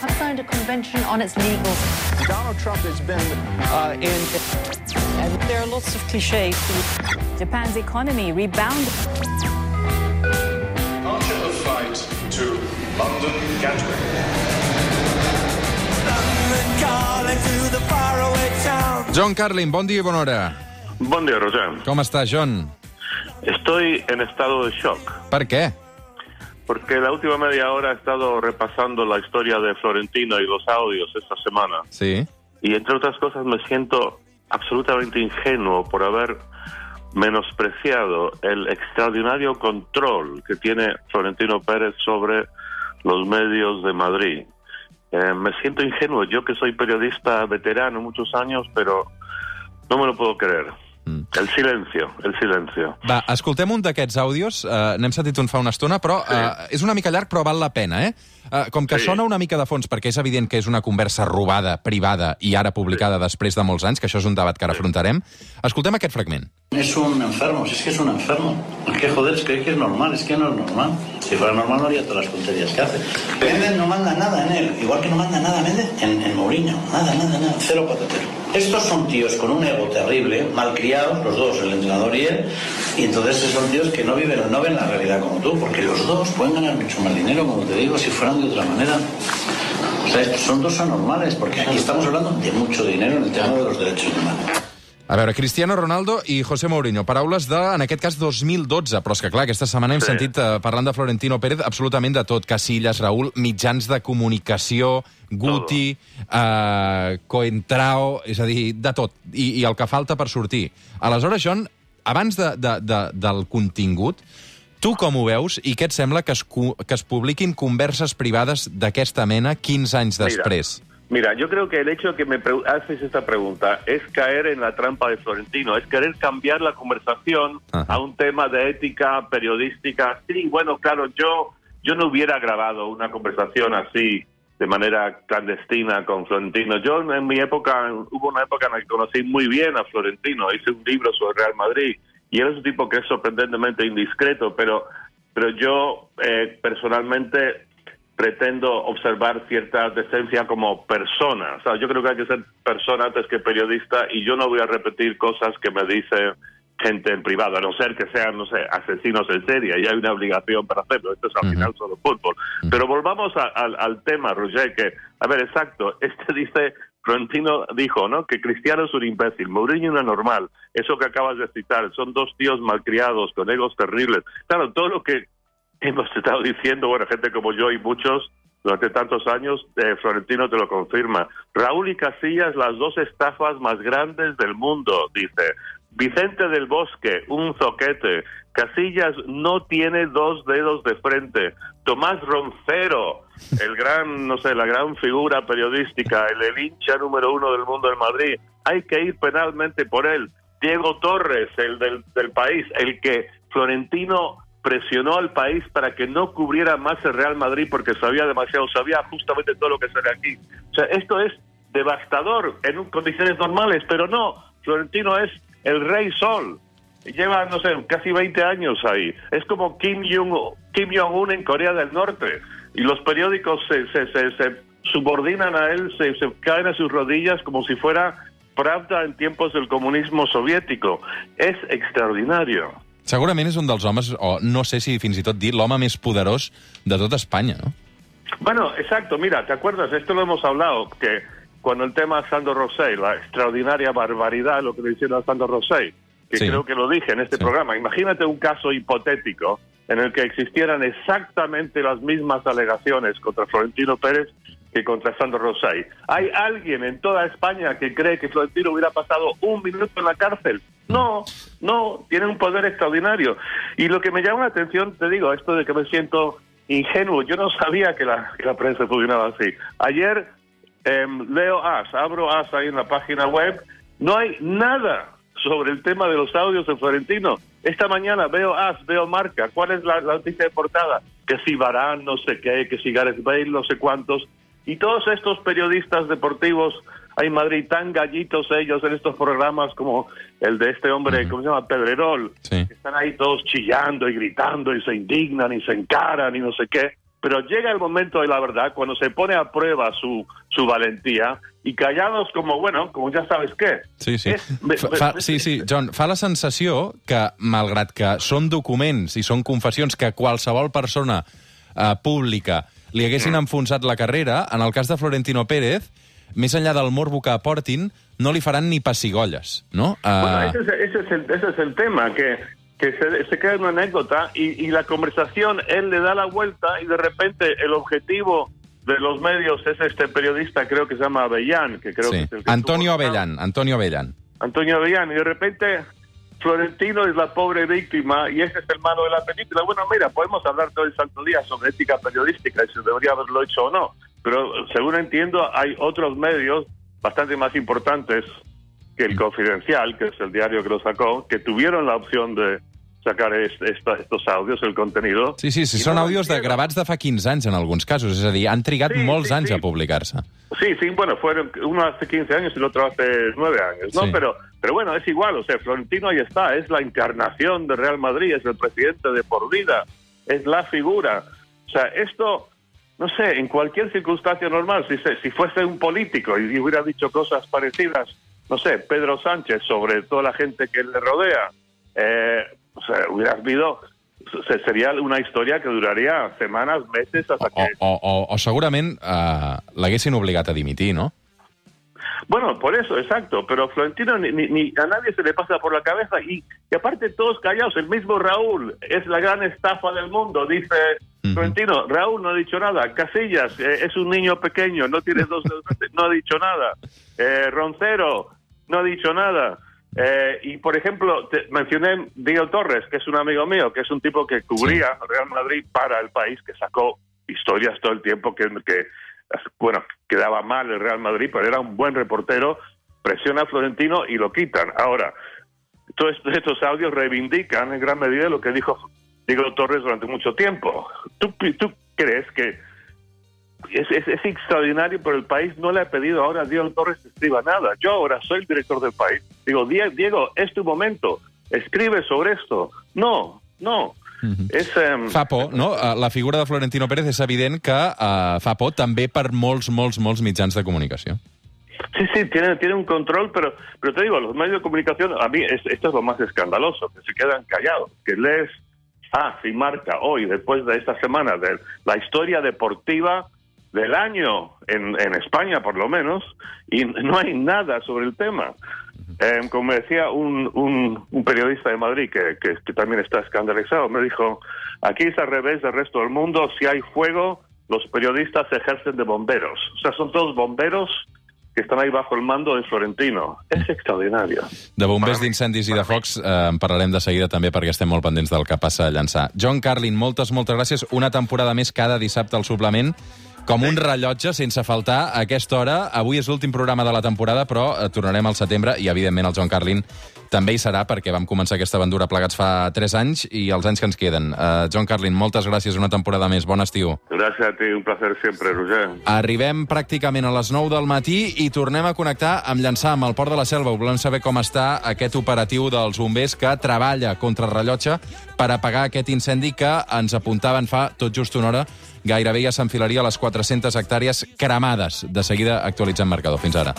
have signed a convention on its legals. Donald Trump has been uh, in. And there are lots of cliches. Japan's economy rebounded. Departure of flight to London Gatwick. John Carlin, bon dia i bona hora. Buen día, Roger. Com està, John? Estoy en estado de shock Per què? Porque la última media hora he estado repasando la historia de Florentino y los audios esta semana. Sí. Y entre otras cosas me siento absolutamente ingenuo por haber menospreciado el extraordinario control que tiene Florentino Pérez sobre los medios de Madrid. Eh, me siento ingenuo, yo que soy periodista veterano muchos años, pero no me lo puedo creer. El silencio, el silencio. Va, escoltem un d'aquests àudios. Uh, N'hem sentit un fa una estona, però uh, és una mica llarg, però val la pena, eh? Uh, com que Sí. sona una mica de fons, perquè és evident que és una conversa robada, privada, i ara publicada després de molts anys, que això és un debat que ara afrontarem, escoltem aquest fragment. Es un enfermo, si es que es un enfermo. Es que joder, es que, es que es normal, es que no es normal. Si fuera normal no haría todas las tonterías que hace. Méndez no manda nada en él, igual que no manda nada Méndez en, en Mourinho. Nada, nada, nada, cero patatero. Estos son tíos con un ego terrible, malcriados, los dos, el entrenador y él, y entonces son tíos que no viven, no ven la realidad como tú, porque los dos pueden ganar mucho más dinero, como te digo, si fueran de otra manera. O sea, estos son dos anormales, porque aquí estamos hablando de mucho dinero en el tema de los derechos humanos. A veure, Cristiano Ronaldo i José Mourinho. Paraules de, en aquest cas, 2012. Però és que, clar, aquesta setmana hem Sí. sentit, eh, parlant de Florentino Pérez, absolutament de tot. Casillas, Raúl, mitjans de comunicació, Guti, eh, Coentrao, és a dir, de tot. I, I el que falta per sortir. Aleshores, John, abans de, de, de, del contingut, tu com ho veus i què et sembla que es, que es publiquin converses privades d'aquesta mena 15 anys després? Mira, yo creo que el hecho de que me haces esta pregunta es caer en la trampa de Florentino, es querer cambiar la conversación Ajá. a un tema de ética periodística. Sí, bueno, claro, yo, yo no hubiera grabado una conversación así de manera clandestina con Florentino. Yo en mi época, hubo una época en la que conocí muy bien a Florentino, hice un libro sobre Real Madrid y él es un tipo que es sorprendentemente indiscreto, pero, pero yo eh, personalmente pretendo observar cierta decencia como persona. O sea, yo creo que hay que ser persona antes que periodista y yo no voy a repetir cosas que me dice gente en privado, a no ser que sean, no sé, asesinos en serie, y hay una obligación para hacerlo. Esto es al Ujú. final solo fútbol. Pero volvamos a- al, al tema, Roger, que, a ver, exacto, este dice, Florentino dijo, ¿no? Que Cristiano es un imbécil, Mourinho una normal. Eso que acabas de citar, son dos tíos malcriados, con egos terribles. Claro, todo lo que hemos estado diciendo, bueno, gente como yo y muchos durante tantos años, eh, Florentino te lo confirma. Raúl y Casillas, las dos estafas más grandes del mundo, dice. Vicente del Bosque, un zoquete. Casillas no tiene dos dedos de frente. Tomás Roncero, el gran, no sé, la gran figura periodística, el, hincha número uno del mundo en Madrid. Hay que ir penalmente por él. Diego Torres, el del, del país, el que Florentino presionó al país para que no cubriera más el Real Madrid porque sabía demasiado, sabía justamente todo lo que sale aquí. O sea, esto es devastador en condiciones normales, pero no, Florentino es el rey sol. Lleva, no sé, casi 20 años ahí. Es como Kim Jong- Kim Jong-un en Corea del Norte. Y los periódicos se, se, subordinan a él, se, se caen a sus rodillas como si fuera Pravda en tiempos del comunismo soviético. Es extraordinario. Segurament és un dels homes, o no sé si fins i tot dir, l'home més poderós de tot Espanya, no? Bueno, exacto, mira, ¿te acuerdas? Esto lo hemos hablado, que cuando el tema Sandro Rosell, la extraordinaria barbaridad, lo que le hicieron a Sandro Rosell, que Sí. creo que lo dije en este Sí. programa, imagínate un caso hipotético en el que existieran exactamente las mismas alegaciones contra Florentino Pérez que contra Sandro Rosell. ¿Hay alguien en toda España que cree que Florentino hubiera pasado un minuto en la cárcel? No, no, tiene un poder extraordinario. Y lo que me llama la atención, te digo, esto de que me siento ingenuo, yo no sabía que la, prensa funcionaba así. Ayer em, leo AS, abro AS ahí en la página web, no hay nada sobre el tema de los audios de Florentino. Esta mañana veo AS, veo Marca, ¿cuál es la, la noticia de portada? Que si Varane, no sé qué, que si Gareth Bale, no sé cuántos. Y todos estos periodistas deportivos hay en Madrid tan gallitos ellos en estos programas como el de este hombre, ¿cómo se llama? Pedrerol. Sí. que Están ahí todos chillando y gritando y se indignan y se encaran y no sé qué. pero llega el momento de la verdad cuando se pone a prueba su, su valentía y callados como, bueno, como ja sabes què. Sí, sí. És- me- Fa, me- fa, sí, sí, John, fa la sensació que, malgrat que són documents i són confessions que qualsevol persona eh, pública li haguessin Mm. enfonsat la carrera, en el cas de Florentino Pérez, més enllà del morbo que aportin, no li faran ni pessigolles, no? Bueno, Eh, ese es, ese es el, ese es el tema, que, que se, se queda en una anécdota y, y la conversación, él le da la vuelta y de repente el objetivo de los medios es este periodista, creo que se llama Avellán, que creo sí. que es el que Antonio Avellán, Antonio Avellán. Antonio Avellán, y de repente Florentino es la pobre víctima y ese es el malo de la película. Bueno, mira, podemos hablar todo el santo día sobre ética periodística y si debería haberlo hecho o no, pero según entiendo hay otros medios bastante más importantes que el Confidencial, que es el diario que lo sacó, que tuvieron la opción de sacar est- estos audios, el contenido. Sí, sí, sí, són no lo àudios de gravats de fa 15 anys, en alguns casos. És a dir, han trigat Sí, molts sí, anys sí. a publicar-se. Sí, sí, bueno, fueron uno hace 15 años y el otro hace 9 años, ¿no? Sí. Pero, pero bueno, es igual, o sea, Florentino ahí está, es la encarnación de Real Madrid, es el presidente de por vida, es la figura. O sea, esto, no sé, en cualquier circunstancia normal, si, se- si fuese un político y hubiera dicho cosas parecidas, no sé, Pedro Sánchez sobre toda la gente que le rodea, eh, o sea, hubiera habido, se- sería una historia que duraría semanas, meses, hasta O, que... o, o, o segurament eh, l'haguessin obligat a dimitir, no? Bueno, por eso, exacto. Pero Florentino ni, ni- ni a nadie se le pasa por la cabeza y, y aparte todos callados. El mismo Raúl es la gran estafa del mundo, dice Ujú. Florentino. Raúl no ha dicho nada. Casillas eh, es un niño pequeño, no tiene dos dedos, no ha dicho nada. Eh, Roncero no ha dicho nada. Eh, y por ejemplo, te- mencioné Diego Torres, que es un amigo mío, que es un tipo que cubría Real Madrid para el país, que sacó historias todo el tiempo que, que bueno, quedaba mal el Real Madrid, pero era un buen reportero, presiona a Florentino y lo quitan. Ahora, todos estos, estos audios reivindican en gran medida lo que dijo Diego Torres durante mucho tiempo. ¿Tú, tú crees que es, es, es extraordinario, pero el país no le ha pedido ahora a Diego Torres que escriba nada? Yo ahora soy el director del país. Digo, Die- Diego, es tu momento. Escribe sobre esto. No, no. És, em, Fa por, no? Eh, La figura de Florentino Pérez és evident que eh, fa por també per molts, molts, molts mitjans de comunicació. Sí, sí, tiene, tiene un control, pero, pero te digo, los medios de comunicación, a mí es- esto es lo más escandaloso, que se quedan callados, que lees, ah, sí, marca hoy, después de esta semana, de la historia deportiva del año en, en España, por lo menos, y no hay nada sobre el tema. Eh, como me decía un, un, un periodista de Madrid que, que, que también está escandalizado, me dijo, aquí es al revés del resto del mundo, si hay fuego, los periodistas se ejercen de bomberos. O sea, son todos bomberos que estan ahí bajo el mando de Florentino. És extraordinario. De bombers, d'incendis i de focs eh, en parlarem de seguida també perquè estem molt pendents del que passa a llançar. John Carlin, moltes, moltes gràcies. Una temporada més cada dissabte al suplement com un rellotge sense faltar a aquesta hora. Avui és l'últim programa de la temporada, però eh, tornarem al setembre i, evidentment, el John Carlin també hi serà perquè vam començar aquesta aventura plegats fa 3 anys i els anys que ens queden. Uh, John Carlin, moltes gràcies una temporada més. Bon estiu. Gràcies a ti, un placer sempre, Roger. Arribem pràcticament a les 9 del matí i tornem a connectar amb Llançà, amb el Port de la Selva. Volem saber com està aquest operatiu dels bombers que treballa contra el rellotge per apagar aquest incendi que ens apuntaven fa tot just una hora. Gairebé ja s'enfilaria a les 400 hectàrees cremades. De seguida actualitzem marcador. Fins ara.